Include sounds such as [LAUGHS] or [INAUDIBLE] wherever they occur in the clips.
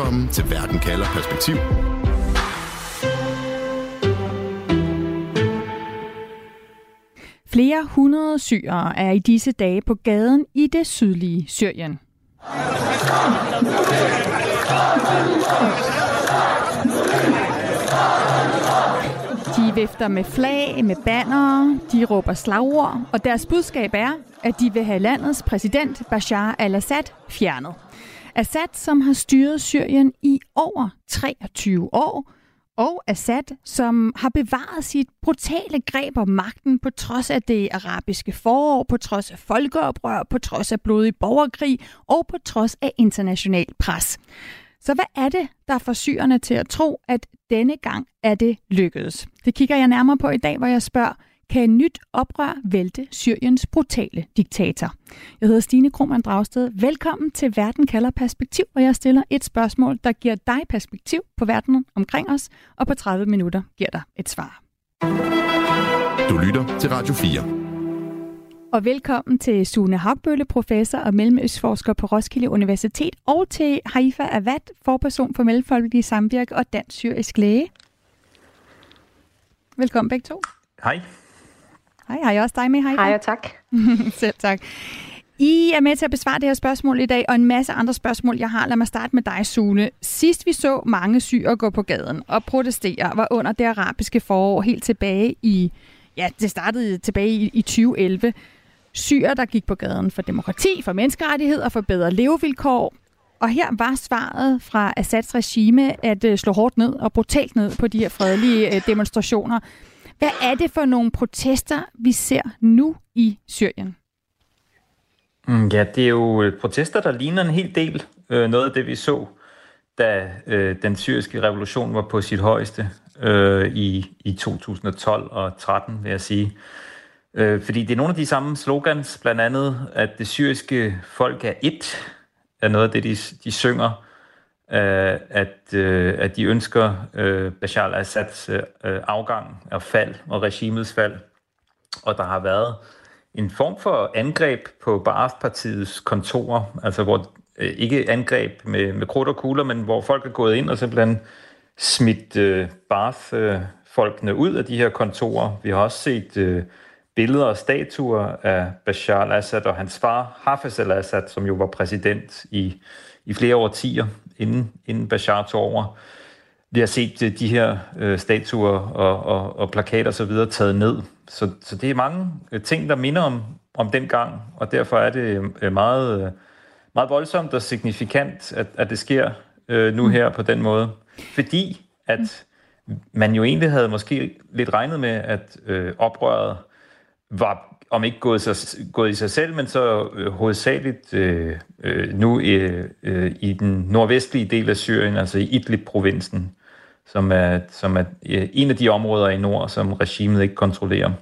Velkommen til Verden kalder perspektiv. Flere hundrede syrere er i disse dage på gaden i det sydlige Syrien. De vifter med flag, med banner, de råber slagord, og deres budskab er, at de vil have landets præsident Bashar al-Assad fjernet. Assad, som har styret Syrien i over 23 år, og Assad, som har bevaret sit brutale greb om magten på trods af det arabiske forår, på trods af folkeoprør, på trods af blodig borgerkrig og på trods af international pres. Så hvad er det, der får syrerne til at tro, at denne gang er det lykkedes? Det kigger jeg nærmere på i dag, hvor jeg spørger, kan en nyt oprør vælte Syriens brutale diktator? Jeg hedder Stine Krohmann Dragsted. Velkommen til Verden kalder perspektiv, hvor jeg stiller et spørgsmål, der giver dig perspektiv på verdenen omkring os, og på 30 minutter giver dig et svar. Du lytter til Radio 4. Og velkommen til Sune Hagbølle, professor og mellemøstforsker på Roskilde Universitet, og til Haifa Avad, forperson for Mellemfolkelige Samvirke og Dansk Syrisk Læge. Velkommen begge to. Hej. Hej, jeg også dig med, Haifa? Hej og tak. [LAUGHS] Selv tak. I er med til at besvare det her spørgsmål i dag, og en masse andre spørgsmål, jeg har. Lad mig starte med dig, Sune. Sidst vi så mange syre gå på gaden og protestere, var under det arabiske forår helt tilbage i, ja, det startede tilbage i, i 2011. Syre, der gik på gaden for demokrati, for menneskerettigheder, for bedre levevilkår. Og her var svaret fra Assads regime at uh, slå hårdt ned og brutalt ned på de her fredelige uh, demonstrationer. Hvad er det for nogle protester, vi ser nu i Syrien? Mm, ja, det er jo øh, protester, der ligner en hel del øh, noget af det, vi så, da øh, den syriske revolution var på sit højeste øh, i, i 2012 og 13, vil jeg sige. Øh, fordi det er nogle af de samme slogans, blandt andet, at det syriske folk er ét, er noget af det, de, de synger øh, at, øh, at de ønsker øh, Bashar al-Assads øh, afgang og fald og regimets fald. Og der har været en form for angreb på Baath-partiets kontorer, altså hvor øh, ikke angreb med, med krudt og kugler, men hvor folk er gået ind og simpelthen smidt øh, Baath-folkene ud af de her kontorer. Vi har også set øh, billeder og statuer af Bashar al-Assad og hans far, Hafez al-Assad, som jo var præsident i, i flere årtier inden, inden Bashar tog over. Vi har set øh, de her øh, statuer og, og, og plakater så videre taget ned. Så, så det er mange øh, ting, der minder om, om den gang, og derfor er det øh, meget, meget voldsomt og signifikant, at, at det sker øh, nu her på den måde. Fordi at man jo egentlig havde måske lidt regnet med, at øh, oprøret var om ikke gået, sig, gået i sig selv, men så øh, hovedsageligt øh, øh, nu øh, øh, i den nordvestlige del af Syrien, altså i Idlib-provinsen, som er, som er øh, en af de områder i nord, som regimet ikke kontrollerer.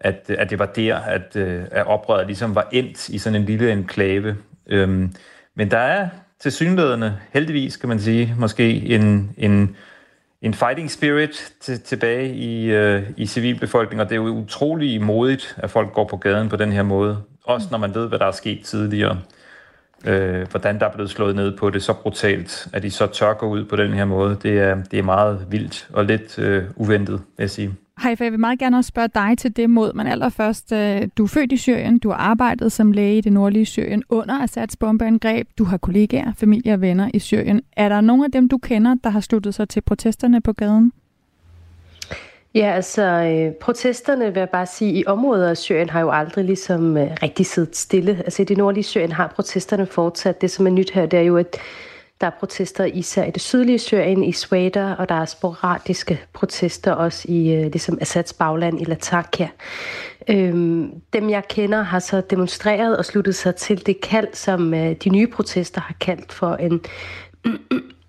At, at det var der, at, øh, at oprøret ligesom var endt i sådan en lille enklave. Øhm, men der er til synlædende, heldigvis kan man sige, måske en, en en fighting spirit til, tilbage i, øh, i civilbefolkningen, og det er jo utrolig modigt, at folk går på gaden på den her måde. Også når man ved, hvad der er sket tidligere. Øh, hvordan der er blevet slået ned på det så brutalt, at de så tør gå ud på den her måde. Det er, det er meget vildt og lidt øh, uventet, vil jeg sige. Hej, jeg vil meget gerne også spørge dig til det mod, men allerførst, øh, du er født i Syrien, du har arbejdet som læge i det nordlige Syrien under Assads bombeangreb, du har kollegaer, familie og venner i Syrien. Er der nogen af dem, du kender, der har sluttet sig til protesterne på gaden? Ja, altså øh, protesterne, vil jeg bare sige, i områder af Syrien har jo aldrig ligesom øh, rigtig siddet stille. Altså i det nordlige Syrien har protesterne fortsat. Det, som er nyt her, det er jo, at der er protester især i det sydlige Syrien, i Swada, og der er sporadiske protester også i øh, ligesom Assads bagland i Latakia. Øhm, dem, jeg kender, har så demonstreret og sluttet sig til det kald, som øh, de nye protester har kaldt for en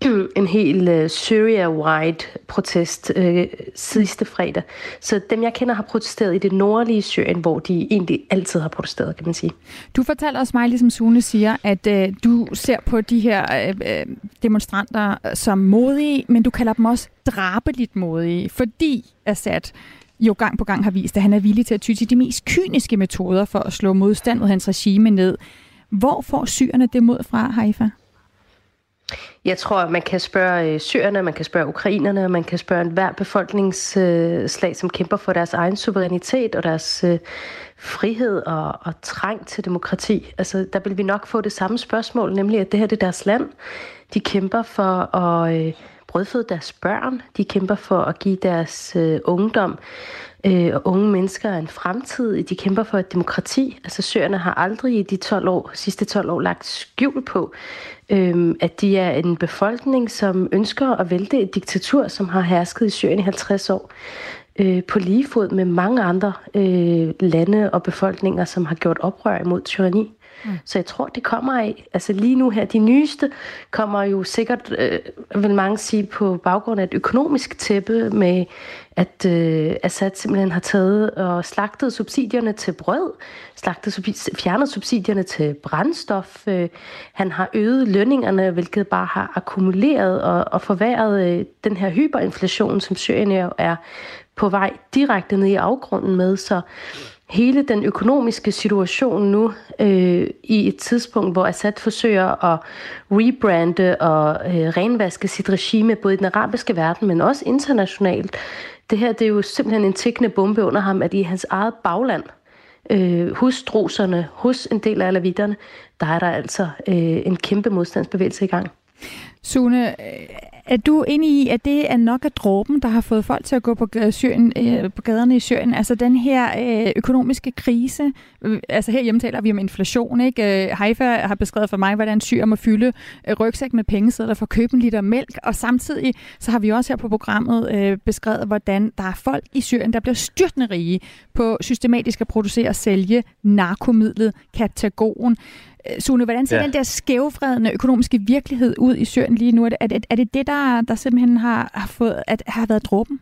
[CLEARS THROAT] en hel øh, Syria-wide protest øh, sidste fredag. Så dem, jeg kender, har protesteret i det nordlige Syrien, hvor de egentlig altid har protesteret, kan man sige. Du fortæller også mig, ligesom Sune siger, at øh, du ser på de her øh, øh, demonstranter som modige, men du kalder dem også drabeligt modige, fordi Assad jo gang på gang har vist, at han er villig til at ty til de mest kyniske metoder for at slå modstand mod hans regime ned. Hvor får syrerne det mod fra, Haifa? Jeg tror, man kan spørge øh, syrerne, man kan spørge ukrainerne, man kan spørge hver befolkningsslag, øh, som kæmper for deres egen suverænitet og deres øh, frihed og, og trang til demokrati. Altså, der vil vi nok få det samme spørgsmål, nemlig at det her det er deres land. De kæmper for at brødføde deres børn. De kæmper for at give deres øh, ungdom øh, og unge mennesker en fremtid. De kæmper for et demokrati. Altså Syrerne har aldrig i de 12 år, sidste 12 år lagt skjul på, øh, at de er en befolkning, som ønsker at vælte et diktatur, som har hersket i Syrien i 50 år. Øh, på lige fod med mange andre øh, lande og befolkninger, som har gjort oprør imod tyranni. Mm. Så jeg tror, det kommer af, altså lige nu her, de nyeste kommer jo sikkert, øh, vil mange sige, på baggrund af et økonomisk tæppe med, at øh, Assad simpelthen har taget og slagtet subsidierne til brød, slagtet, fjernet subsidierne til brændstof. Øh, han har øget lønningerne, hvilket bare har akkumuleret og, og forværret øh, den her hyperinflation, som Syrien er på vej direkte ned i afgrunden med. Så hele den økonomiske situation nu øh, i et tidspunkt, hvor Assad forsøger at rebrande og øh, renvaske sit regime både i den arabiske verden, men også internationalt. Det her det er jo simpelthen en tækkende bombe under ham, at i hans eget bagland, øh, hos droserne, hos en del af alavitterne, der er der altså øh, en kæmpe modstandsbevægelse i gang. Sune, er du enig i, at det er nok af dråben, der har fået folk til at gå på, Syrien, øh, på gaderne i Syrien? Altså den her øh, økonomiske krise, øh, altså her hjemme taler vi om inflation, ikke? Øh, Haifa har beskrevet for mig, hvordan syr må fylde øh, rygsæk med pengesedler for at købe en liter mælk, og samtidig så har vi også her på programmet øh, beskrevet, hvordan der er folk i Syrien, der bliver styrtende rige på systematisk at producere og sælge narkomidlet Katagon. Øh, Sune, hvordan ser ja. den der skævfredende økonomiske virkelighed ud i Syrien lige nu? Er det er det, det, der, der simpelthen har, har, fået, at, har været dråben?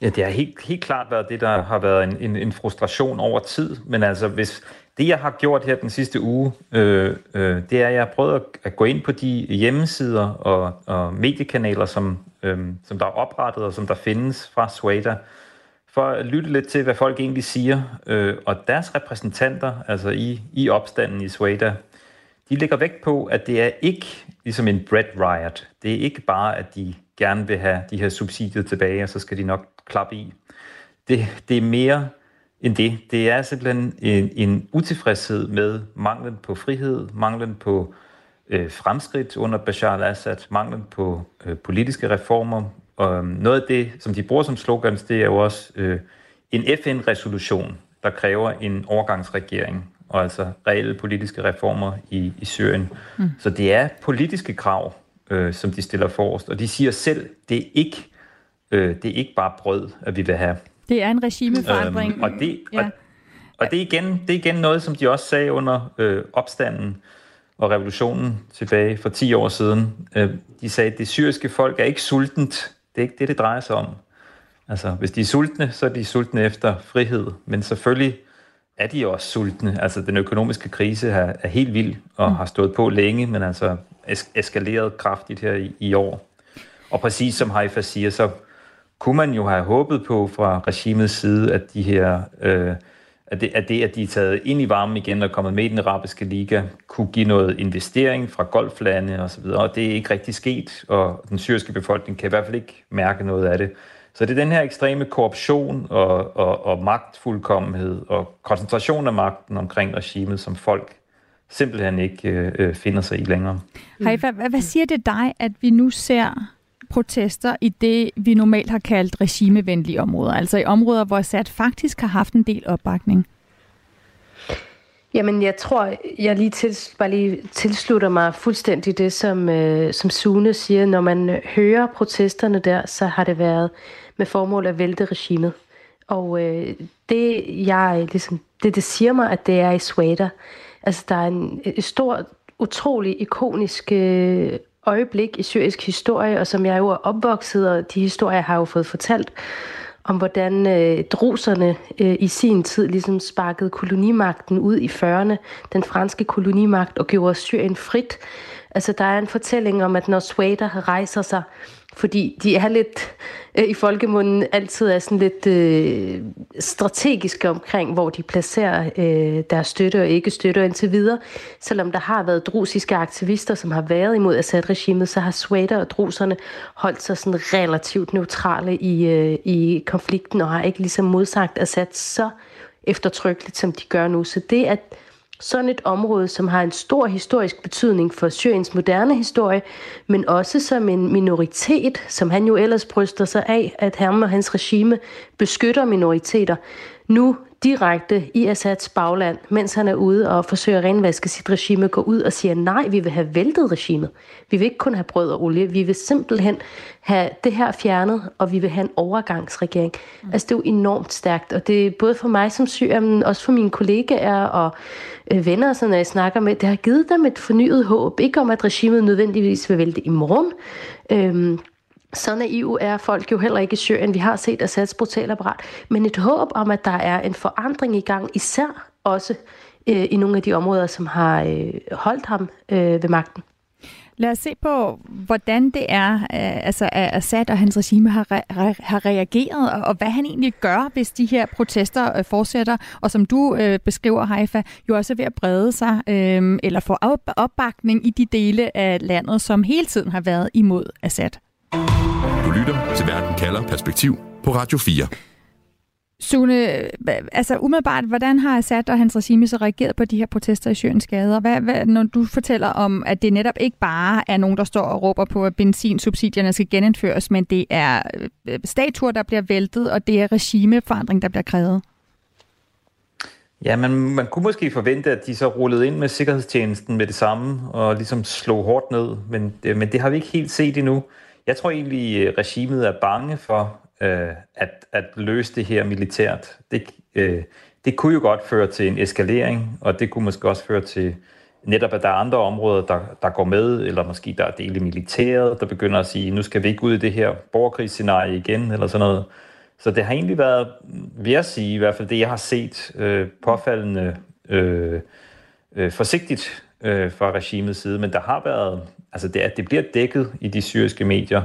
Ja, det har helt, helt klart været det, der har været en, en, en frustration over tid. Men altså, hvis det, jeg har gjort her den sidste uge, øh, øh, det er, at jeg har prøvet at, at gå ind på de hjemmesider og, og mediekanaler, som, øh, som der er oprettet og som der findes fra Swada, for at lytte lidt til, hvad folk egentlig siger. Øh, og deres repræsentanter, altså i, i opstanden i Swada, de lægger vægt på, at det er ikke ligesom en bread riot. Det er ikke bare, at de gerne vil have de her subsidier tilbage, og så skal de nok klappe i. Det, det er mere end det. Det er simpelthen en, en utilfredshed med manglen på frihed, manglen på øh, fremskridt under Bashar al-Assad, manglen på øh, politiske reformer, og øhm, noget af det, som de bruger som slogans, det er jo også øh, en FN-resolution, der kræver en overgangsregering, og altså reelle politiske reformer i, i Syrien. Mm. Så det er politiske krav, øh, som de stiller forrest, og de siger selv, det er ikke, øh, det er ikke bare brød, at vi vil have. Det er en regimeforandring. Øhm, og, det, ja. og, og det, er igen, det er igen noget, som de også sagde under øh, opstanden og revolutionen tilbage for 10 år siden. Øh, de sagde, at det syriske folk er ikke sultent, det er ikke det, det drejer sig om. Altså, hvis de er sultne, så er de sultne efter frihed. Men selvfølgelig er de også sultne. Altså, den økonomiske krise er, er helt vild og mm. har stået på længe, men altså es- eskaleret kraftigt her i, i år. Og præcis som Haifa siger, så kunne man jo have håbet på fra regimets side, at de her... Øh, at det, at det, at de er taget ind i varmen igen og kommet med i den arabiske liga, kunne give noget investering fra golflande osv., og, og det er ikke rigtig sket, og den syriske befolkning kan i hvert fald ikke mærke noget af det. Så det er den her ekstreme korruption og, og, og magtfuldkommenhed og koncentration af magten omkring regimet, som folk simpelthen ikke øh, finder sig i længere. Haifa, hvad, hvad siger det dig, at vi nu ser protester i det, vi normalt har kaldt regimevenlige områder, altså i områder, hvor Assad faktisk har haft en del opbakning? Jamen, jeg tror, jeg lige, til, bare lige tilslutter mig fuldstændig det, som, øh, som Sune siger. Når man hører protesterne der, så har det været med formål at vælte regimet. Og øh, det, jeg, ligesom, det, det siger mig, at det er i Swader. Altså, der er en, en stor, utrolig ikonisk øh, øjeblik i syrisk historie, og som jeg jo er opvokset, og de historier har jeg jo fået fortalt, om hvordan øh, druserne øh, i sin tid ligesom sparkede kolonimagten ud i 40'erne, den franske kolonimagt, og gjorde Syrien frit. Altså, der er en fortælling om, at når Swader rejser sig, fordi de er lidt øh, i folkemunden altid er sådan lidt øh, strategiske omkring, hvor de placerer øh, deres støtte og ikke støtte indtil videre. Selvom der har været drusiske aktivister, som har været imod Assad-regimet, så har Swater og druserne holdt sig sådan relativt neutrale i, øh, i konflikten og har ikke ligesom modsagt Assad så eftertrykkeligt, som de gør nu. Så det, at sådan et område, som har en stor historisk betydning for Syriens moderne historie, men også som en minoritet, som han jo ellers bryster sig af, at ham og hans regime beskytter minoriteter, nu direkte i Assads bagland, mens han er ude og forsøger at renvaske sit regime, går ud og siger, nej, vi vil have væltet regimet. Vi vil ikke kun have brød og olie, vi vil simpelthen have det her fjernet, og vi vil have en overgangsregering. Mm. Altså det er jo enormt stærkt, og det er både for mig som syr, men også for mine kollegaer og øh, venner, så når jeg snakker med, det har givet dem et fornyet håb, ikke om at regimet nødvendigvis vil vælte i morgen, øhm, så naiv er folk jo heller ikke i Syrien. Vi har set Assads brutale apparat. Men et håb om, at der er en forandring i gang, især også øh, i nogle af de områder, som har øh, holdt ham øh, ved magten. Lad os se på, hvordan det er, øh, altså, at Assad og hans regime har, re- har reageret, og, og hvad han egentlig gør, hvis de her protester øh, fortsætter, og som du øh, beskriver, Haifa, jo også er ved at brede sig, øh, eller få op- opbakning i de dele af landet, som hele tiden har været imod Assad. Lytter til Verden kalder perspektiv på Radio 4. Sune, altså umiddelbart, hvordan har Assad og hans regime så reageret på de her protester i Syriens gader? Hvad, hvad, når du fortæller om, at det netop ikke bare er nogen, der står og råber på, at benzinsubsidierne skal genindføres, men det er øh, statuer, der bliver væltet, og det er regimeforandring, der bliver krævet? Ja, man, man kunne måske forvente, at de så rullede ind med sikkerhedstjenesten med det samme, og ligesom slog hårdt ned, men, men det har vi ikke helt set endnu. Jeg tror egentlig, regimet er bange for øh, at, at løse det her militært. Det, øh, det kunne jo godt føre til en eskalering, og det kunne måske også føre til netop, at der er andre områder, der, der går med, eller måske der er dele militæret, der begynder at sige, nu skal vi ikke ud i det her borgerkrigsscenarie igen, eller sådan noget. Så det har egentlig været, vil jeg sige, i hvert fald det, jeg har set, øh, påfaldende øh, øh, forsigtigt øh, fra regimets side, men der har været, altså det, det bliver dækket i de syriske medier,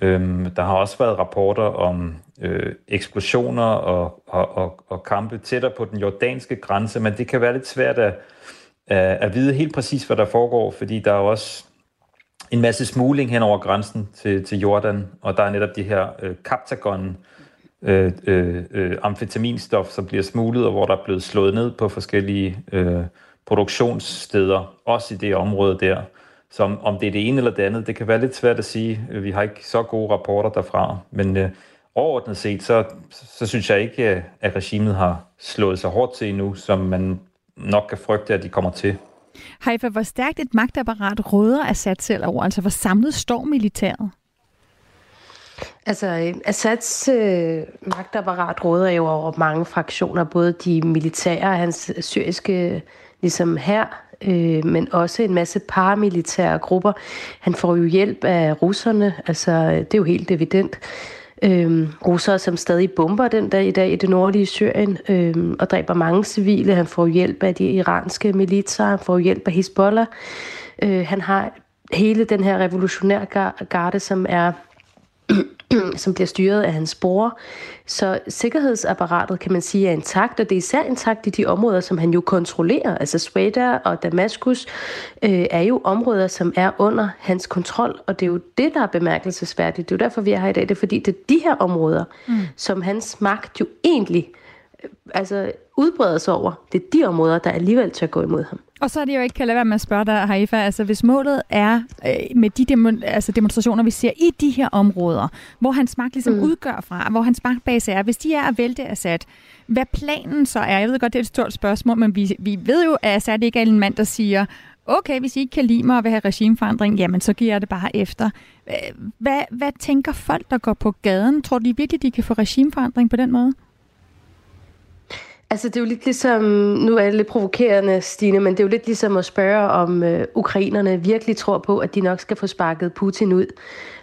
Øhm, der har også været rapporter om øh, eksplosioner og, og, og, og kampe tættere på den jordanske grænse, men det kan være lidt svært at, at, at vide helt præcis, hvad der foregår, fordi der er også en masse smugling hen over grænsen til, til Jordan, og der er netop de her øh, kaptagon, øh, øh, øh, amfetaminstof, som bliver smuglet, og hvor der er blevet slået ned på forskellige øh, produktionssteder, også i det område der. Så om, om det er det ene eller det andet, det kan være lidt svært at sige. Vi har ikke så gode rapporter derfra, men øh, overordnet set, så, så synes jeg ikke, øh, at regimet har slået sig hårdt til endnu, som man nok kan frygte, at de kommer til. Haifa, hvor stærkt et magtapparat råder Assad selv over? Altså, hvor samlet står militæret? Altså, øh, Assads øh, magtapparat råder jo over mange fraktioner, både de militære og hans syriske ligesom her, øh, men også en masse paramilitære grupper. Han får jo hjælp af russerne, altså øh, det er jo helt evident. Øhm, russere, som stadig bomber den dag i dag i det nordlige Syrien øhm, og dræber mange civile. Han får hjælp af de iranske militser, han får hjælp af Hezbollah. Øh, han har hele den her revolutionære garde, som er [CLEARS THROAT] som bliver styret af hans bror. Så sikkerhedsapparatet, kan man sige, er intakt, og det er især intakt i de områder, som han jo kontrollerer. Altså Sweda og Damaskus øh, er jo områder, som er under hans kontrol, og det er jo det, der er bemærkelsesværdigt. Det er jo derfor, vi er her i dag. Det er fordi, det er de her områder, mm. som hans magt jo egentlig øh, altså, udbreder sig over. Det er de områder, der alligevel tør gå imod ham. Og så er det jo ikke kan lade være med at spørge dig, Haifa, altså hvis målet er øh, med de demo, altså demonstrationer, vi ser i de her områder, hvor hans magt ligesom mm. udgør fra, hvor hans magtbase er, hvis de er at vælte Assad, hvad planen så er? Jeg ved godt, det er et stort spørgsmål, men vi, vi ved jo, at Assad ikke er en mand, der siger, okay, hvis I ikke kan lide mig og vil have regimeforandring, jamen så giver jeg det bare efter. Hvad, hvad tænker folk, der går på gaden? Tror de virkelig, de kan få regimeforandring på den måde? Altså det er jo lidt ligesom, nu er det lidt provokerende, Stine, men det er jo lidt ligesom at spørge, om øh, ukrainerne virkelig tror på, at de nok skal få sparket Putin ud.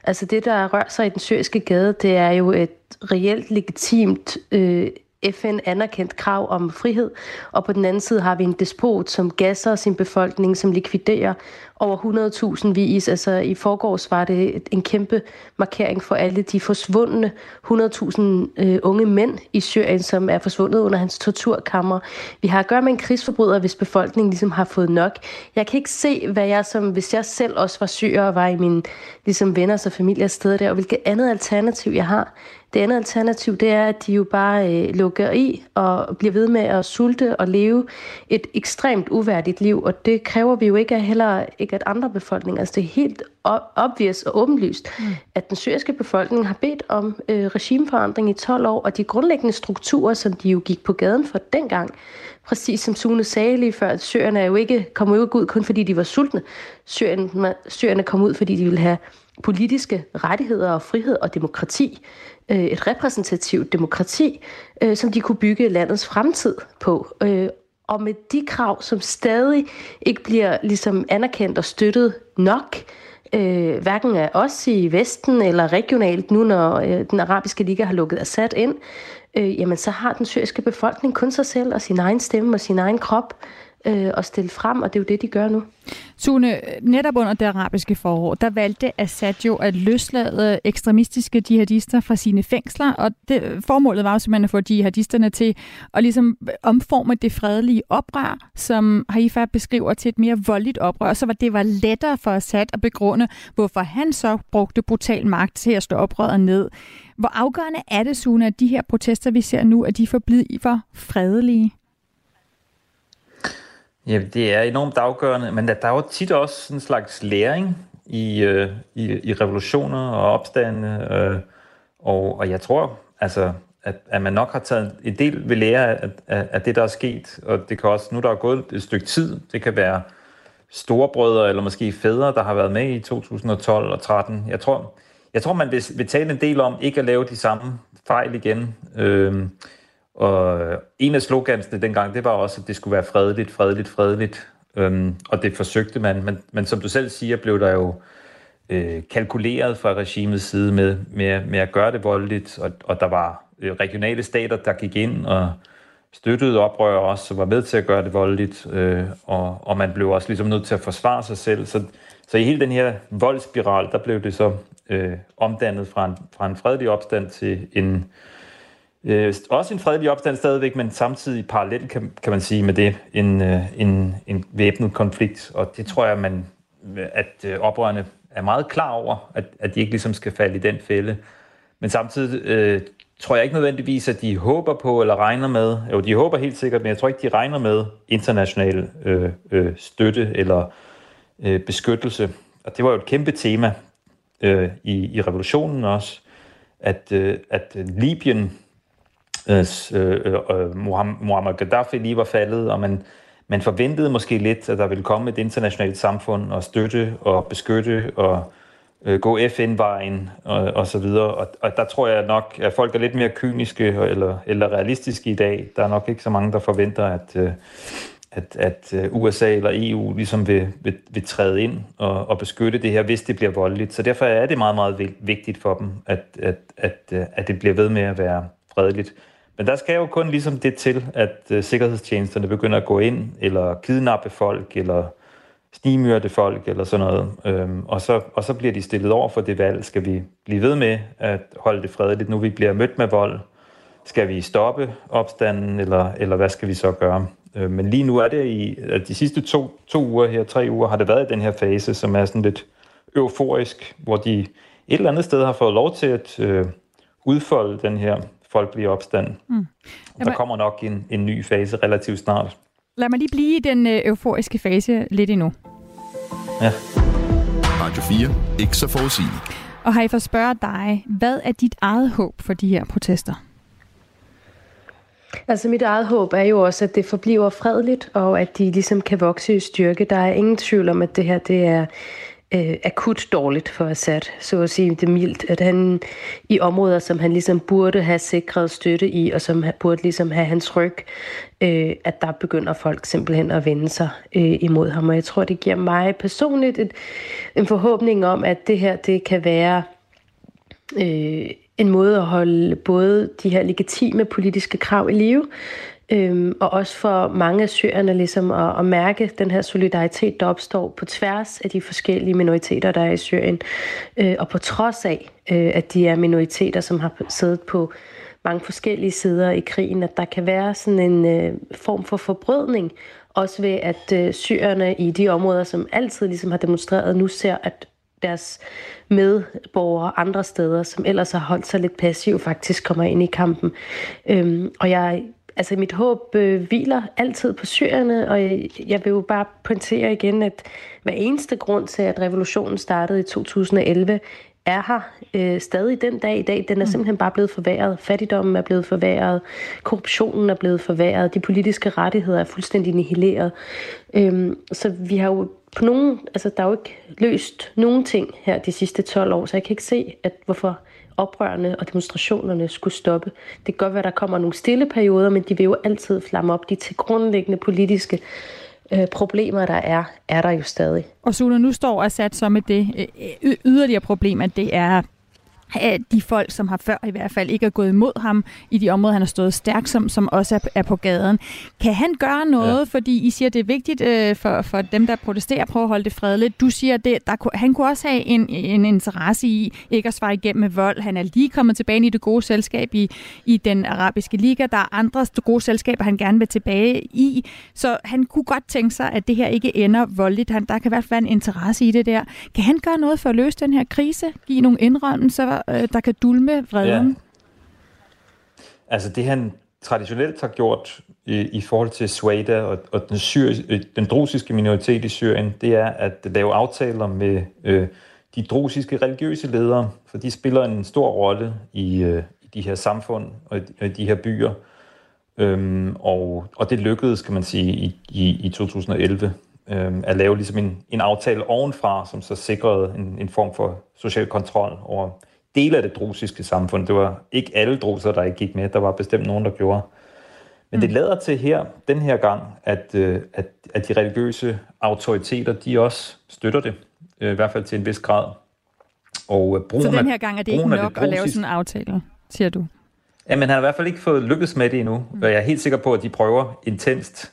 Altså det, der rører sig i den syriske gade, det er jo et reelt legitimt øh, FN anerkendt krav om frihed, og på den anden side har vi en despot, som gasser sin befolkning, som likviderer over 100.000 vis. Altså i forgårs var det en kæmpe markering for alle de forsvundne 100.000 øh, unge mænd i Syrien, som er forsvundet under hans torturkammer. Vi har at gøre med en krigsforbryder, hvis befolkningen ligesom har fået nok. Jeg kan ikke se, hvad jeg som, hvis jeg selv også var syrer og var i min ligesom venners og familiers sted der, og hvilket andet alternativ jeg har. Det andet alternativ, det er, at de jo bare øh, lukker i og bliver ved med at sulte og leve et ekstremt uværdigt liv, og det kræver vi jo ikke af heller at andre befolkninger. Altså det er helt obvious og åbenlyst, mm. at den syriske befolkning har bedt om øh, regimeforandring i 12 år, og de grundlæggende strukturer, som de jo gik på gaden for dengang, præcis som Sune sagde lige før, at syrerne er jo ikke kommet ud kun fordi de var sultne. Syrerne, syrerne kom ud, fordi de ville have politiske rettigheder og frihed og demokrati øh, et repræsentativt demokrati, øh, som de kunne bygge landets fremtid på. Og med de krav, som stadig ikke bliver ligesom anerkendt og støttet nok, øh, hverken af os i Vesten eller regionalt, nu når øh, den arabiske liga har lukket Assad ind, øh, jamen så har den syriske befolkning kun sig selv og sin egen stemme og sin egen krop øh, at stille frem, og det er jo det, de gør nu. Sune, netop under det arabiske forår, der valgte Assad jo at løslade ekstremistiske jihadister fra sine fængsler, og det, formålet var jo simpelthen at få jihadisterne til at ligesom omforme det fredelige oprør, som Haifa beskriver til et mere voldeligt oprør, så var det var lettere for Assad at begrunde, hvorfor han så brugte brutal magt til at slå oprøret ned. Hvor afgørende er det, Sune, at de her protester, vi ser nu, at de forbliver fredelige? Ja, det er enormt afgørende, men der, der er jo tit også en slags læring i, øh, i, i revolutioner og opstande, øh, og, og jeg tror, altså, at, at man nok har taget en del ved lære af, af, af det, der er sket, og det kan også, nu der er gået et stykke tid, det kan være storebrødre eller måske fædre, der har været med i 2012 og 13. Jeg tror, jeg tror man vil, vil tale en del om ikke at lave de samme fejl igen. Øh, og øh, en af slogansene dengang, det var også, at det skulle være fredeligt, fredeligt, fredeligt. Øhm, og det forsøgte man. Men, men som du selv siger, blev der jo øh, kalkuleret fra regimets side med, med, med at gøre det voldeligt. Og, og der var øh, regionale stater, der gik ind og støttede oprør også, som var med til at gøre det voldeligt. Øh, og, og man blev også ligesom nødt til at forsvare sig selv. Så, så i hele den her voldspiral, der blev det så øh, omdannet fra en, fra en fredelig opstand til en Øh, Øh, også en fredelig opstand stadigvæk, men samtidig parallelt, kan, kan man sige med det, en, øh, en, en væbnet konflikt. Og det tror jeg, man, at øh, oprørerne er meget klar over, at, at de ikke ligesom skal falde i den fælde. Men samtidig øh, tror jeg ikke nødvendigvis, at de håber på eller regner med, jo de håber helt sikkert, men jeg tror ikke, de regner med international øh, øh, støtte eller øh, beskyttelse. Og det var jo et kæmpe tema øh, i, i revolutionen også, at, øh, at Libyen Øh, øh, øh, øh Muammar Gaddafi lige var faldet, og man, man forventede måske lidt, at der ville komme et internationalt samfund og støtte og beskytte og øh, gå FN-vejen og, og så videre. Og, og der tror jeg nok, at folk er lidt mere kyniske eller, eller realistiske i dag. Der er nok ikke så mange, der forventer, at, øh, at, at øh, USA eller EU ligesom vil, vil, vil træde ind og, og beskytte det her, hvis det bliver voldeligt. Så derfor er det meget, meget vigtigt for dem, at, at, at, at det bliver ved med at være fredeligt. Men der skal jo kun ligesom det til, at øh, sikkerhedstjenesterne begynder at gå ind, eller kidnappe folk, eller snimyrte folk, eller sådan noget. Øhm, og, så, og så bliver de stillet over for det valg. Skal vi blive ved med at holde det fredeligt, nu vi bliver mødt med vold? Skal vi stoppe opstanden, eller, eller hvad skal vi så gøre? Øh, men lige nu er det i at de sidste to, to uger her, tre uger, har det været i den her fase, som er sådan lidt euforisk, hvor de et eller andet sted har fået lov til at øh, udfolde den her folkelige opstand. Mm. Der kommer nok en, en ny fase relativt snart. Lad mig lige blive i den øh, euforiske fase lidt endnu. Ja. Radio 4. Ikke så forudsigeligt. Og har I for spørge dig, hvad er dit eget håb for de her protester? Altså mit eget håb er jo også, at det forbliver fredeligt, og at de ligesom kan vokse i styrke. Der er ingen tvivl om, at det her det er øh, akut dårligt for Assad, så at sige det mildt, at han i områder, som han ligesom burde have sikret støtte i, og som burde ligesom have hans ryg, øh, at der begynder folk simpelthen at vende sig øh, imod ham. Og jeg tror, det giver mig personligt et, en forhåbning om, at det her, det kan være øh, en måde at holde både de her legitime politiske krav i live, øhm, og også for mange af syrerne ligesom at, at mærke den her solidaritet, der opstår på tværs af de forskellige minoriteter, der er i Syrien, øh, og på trods af, øh, at de er minoriteter, som har siddet på mange forskellige sider i krigen, at der kan være sådan en øh, form for forbrødning, også ved at øh, syrerne i de områder, som altid ligesom har demonstreret, nu ser, at deres medborgere andre steder, som ellers har holdt sig lidt passiv, faktisk kommer ind i kampen. Øhm, og jeg, altså mit håb øh, hviler altid på syrerne, og jeg, jeg vil jo bare pointere igen, at hver eneste grund til, at revolutionen startede i 2011, er her øh, stadig den dag i dag. Den er mm. simpelthen bare blevet forværret. Fattigdommen er blevet forværret. Korruptionen er blevet forværret. De politiske rettigheder er fuldstændig nihileret. Øhm, så vi har jo på nogen, altså der er jo ikke løst nogen ting her de sidste 12 år, så jeg kan ikke se, at hvorfor oprørene og demonstrationerne skulle stoppe. Det kan godt være, at der kommer nogle stille perioder, men de vil jo altid flamme op. De til grundlæggende politiske øh, problemer, der er, er der jo stadig. Og Sula, nu står Assad så med det øh, øh yderligere problem, at det er de folk, som har før i hvert fald ikke er gået imod ham i de områder, han har stået stærk som, som også er, er på gaden. Kan han gøre noget, ja. fordi I siger, det er vigtigt øh, for, for dem, der protesterer, prøve at holde det fredeligt. Du siger, det, der, han kunne også have en, en interesse i ikke at svare igennem med vold. Han er lige kommet tilbage i det gode selskab i, i den arabiske liga. Der er andre gode selskaber, han gerne vil tilbage i. Så han kunne godt tænke sig, at det her ikke ender voldeligt. Han, der kan i hvert fald være en interesse i det der. Kan han gøre noget for at løse den her krise? Give nogle indrømmelser? Øh, der kan dulme vreden? Ja. Altså det han traditionelt har gjort i, i forhold til Sueda og, og den, syr, øh, den drusiske minoritet i Syrien, det er at lave aftaler med øh, de drusiske religiøse ledere, for de spiller en stor rolle i, øh, i de her samfund og i, i de her byer. Øhm, og, og det lykkedes, kan man sige, i, i, i 2011 øhm, at lave ligesom en, en aftale ovenfra, som så sikrede en, en form for social kontrol over dele af det drusiske samfund. Det var ikke alle druser, der ikke gik med. Der var bestemt nogen, der gjorde. Men det mm. lader til her, den her gang, at, øh, at, at de religiøse autoriteter, de også støtter det. Øh, I hvert fald til en vis grad. Og brugen Så den her gang er det ikke nok det at lave sådan en aftale, siger du? Ja, men han har i hvert fald ikke fået lykkes med det endnu. Mm. Og jeg er helt sikker på, at de prøver intenst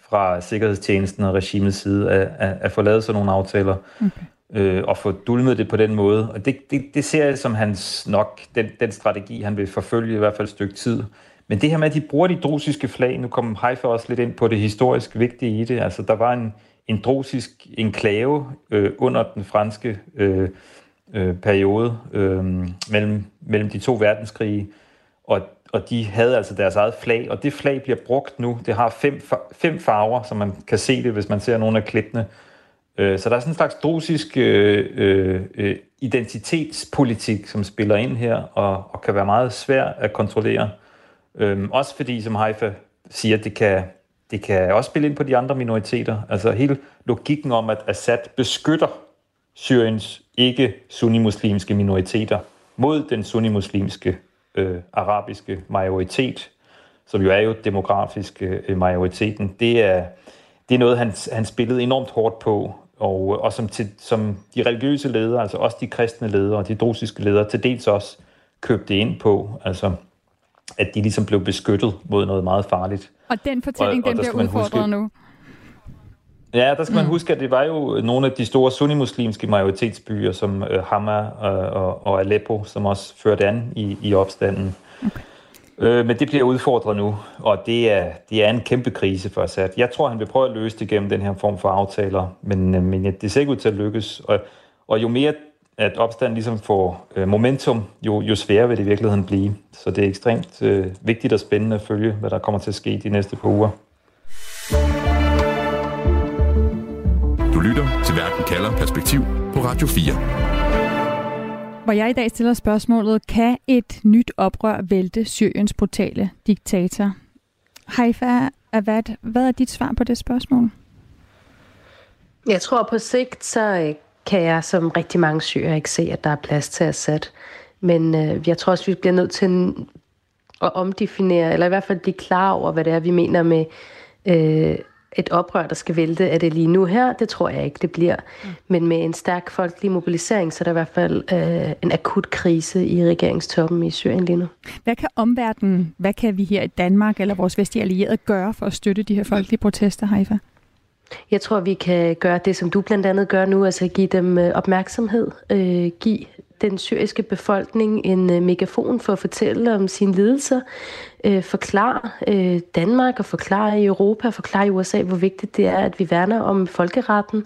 fra Sikkerhedstjenesten og regimets side at, at, at få lavet sådan nogle aftaler. Okay øh, og få dulmet det på den måde. Og det, det, det ser jeg som hans nok, den, den strategi, han vil forfølge i hvert fald et stykke tid. Men det her med, at de bruger de drusiske flag, nu kommer Haifa også lidt ind på det historisk vigtige i det. Altså, der var en, en drusisk enklave øh, under den franske øh, øh, periode øh, mellem, mellem de to verdenskrige, og, og de havde altså deres eget flag, og det flag bliver brugt nu. Det har fem, fem farver, som man kan se det, hvis man ser nogle af klippene. Øh, så der er sådan en slags drusisk øh, øh, øh, identitetspolitik, som spiller ind her, og, og kan være meget svær at kontrollere. Øh, også fordi, som Haifa siger, det kan, det kan også spille ind på de andre minoriteter. Altså hele logikken om, at Assad beskytter Syriens ikke-sunnimuslimske minoriteter mod den sunnimuslimske øh, arabiske majoritet, som jo er jo demografisk øh, majoriteten, det er, det er noget, han, han spillede enormt hårdt på, og, og som, til, som de religiøse ledere, altså også de kristne ledere og de drusiske ledere, til dels også købte ind på, altså at de ligesom blev beskyttet mod noget meget farligt. Og den fortælling, og, og den bliver udfordret huske, nu. Ja, der skal man mm. huske, at det var jo nogle af de store sunnimuslimske majoritetsbyer, som uh, Hama og, og, og Aleppo, som også førte an i, i opstanden. Okay. Øh, men det bliver udfordret nu, og det er, det er en kæmpe krise for Assad. Jeg tror, han vil prøve at løse det gennem den her form for aftaler, men, øh, men det ser ikke ud til at lykkes. Og, og jo mere at opstanden ligesom får øh, momentum, jo, jo sværere vil det i virkeligheden blive. Så det er ekstremt øh, vigtigt og spændende at følge, hvad der kommer til at ske de næste par uger. Du lytter til Verden kalder Perspektiv på Radio 4 hvor jeg i dag stiller spørgsmålet, kan et nyt oprør vælte Syriens brutale diktator? Haifa Avad, hvad er dit svar på det spørgsmål? Jeg tror på sigt, så øh, kan jeg som rigtig mange syrer ikke se, at der er plads til Assad. Men øh, jeg tror også, vi bliver nødt til at omdefinere, eller i hvert fald blive klar over, hvad det er, vi mener med øh, et oprør, der skal vælte. Er det lige nu her? Det tror jeg ikke, det bliver. Mm. Men med en stærk folkelig mobilisering, så er der i hvert fald øh, en akut krise i regeringstoppen i Syrien lige nu. Hvad kan omverdenen, hvad kan vi her i Danmark eller vores vestlige allierede gøre for at støtte de her folkelige protester, Haifa? Jeg tror, vi kan gøre det, som du blandt andet gør nu, altså give dem øh, opmærksomhed, øh, give den syriske befolkning en øh, megafon for at fortælle om sine lidelser, øh, forklare øh, Danmark og forklare i Europa og forklare i USA, hvor vigtigt det er, at vi værner om folkeretten,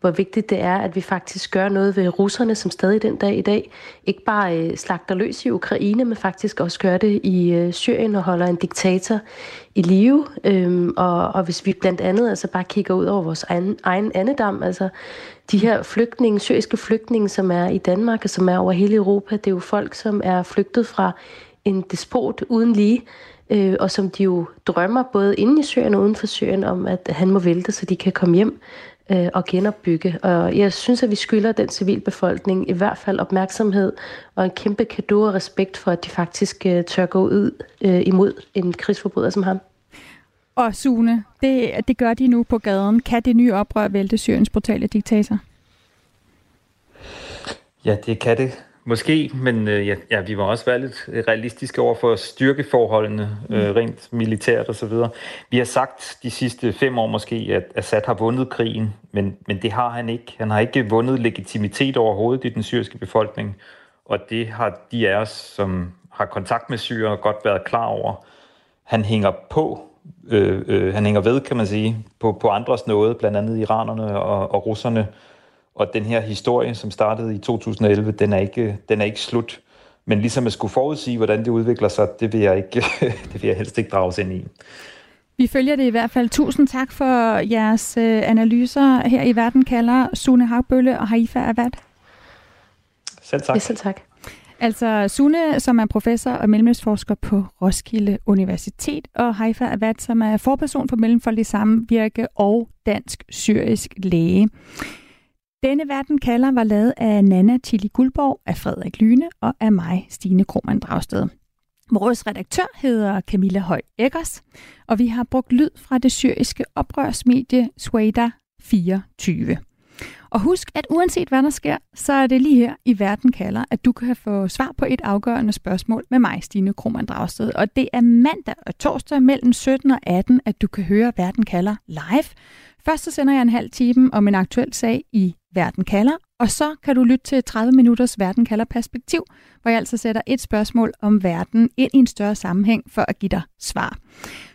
hvor vigtigt det er, at vi faktisk gør noget ved russerne, som stadig den dag i dag ikke bare øh, slagter løs i Ukraine, men faktisk også gør det i øh, Syrien og holder en diktator i live. Øhm, og, og hvis vi blandt andet altså bare kigger ud over vores egen, egen andedam, altså de her flygtninge, syriske flygtninge, som er i Danmark og som er over hele Europa, det er jo folk, som er flygtet fra en despot uden lige, øh, og som de jo drømmer både inde i Syrien og uden for Syrien om, at han må vælte, så de kan komme hjem øh, og genopbygge. Og jeg synes, at vi skylder den civilbefolkning i hvert fald opmærksomhed og en kæmpe kado og respekt for, at de faktisk øh, tør gå ud øh, imod en krigsforbryder som ham. Og Sune, det, det gør de nu på gaden. Kan det nye oprør vælte Syriens brutale diktator? Ja, det kan det. Måske, men øh, ja, ja, vi var også være lidt realistiske over for styrkeforholdene, øh, mm. rent militært og så videre. Vi har sagt de sidste fem år måske, at Assad har vundet krigen, men, men det har han ikke. Han har ikke vundet legitimitet overhovedet i den syriske befolkning, og det har de af os, som har kontakt med syre, godt været klar over. Han hænger på, øh, øh, han hænger ved, kan man sige, på, på andres nåde, blandt andet iranerne og, og russerne, og den her historie, som startede i 2011, den er ikke, den er ikke slut. Men ligesom at skulle forudsige, hvordan det udvikler sig, det vil jeg, ikke, [LAUGHS] det vil jeg helst ikke drages ind i. Vi følger det i hvert fald. Tusind tak for jeres øh, analyser her i Verden kalder Sune Hagbølle og Haifa Avad. Selv tak. Ja, selv tak. Altså Sune, som er professor og mellemøstforsker på Roskilde Universitet, og Haifa Avat, som er forperson for Mellemfolkelig Samvirke og dansk-syrisk læge. Denne verden kalder var lavet af Nana Tilly Guldborg, af Frederik Lyne og af mig, Stine Krohmann Dragsted. Vores redaktør hedder Camilla Høj Eggers, og vi har brugt lyd fra det syriske oprørsmedie Sweda 24. Og husk, at uanset hvad der sker, så er det lige her i Verden kalder, at du kan få svar på et afgørende spørgsmål med mig, Stine Krohmann Dragsted. Og det er mandag og torsdag mellem 17 og 18, at du kan høre Verden kalder live. Først så sender jeg en halv time om en aktuel sag i Verden kalder, og så kan du lytte til 30 minutters Verden kalder perspektiv, hvor jeg altså sætter et spørgsmål om verden ind i en større sammenhæng for at give dig svar.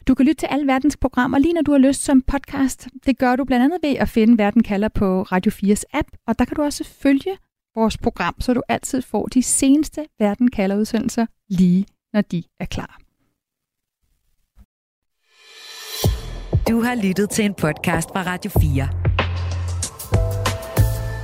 Du kan lytte til alle verdens programmer lige når du har lyst som podcast. Det gør du blandt andet ved at finde Verden kalder på Radio 4's app, og der kan du også følge vores program, så du altid får de seneste Verden kalder udsendelser lige når de er klar. Du har lyttet til en podcast fra Radio 4.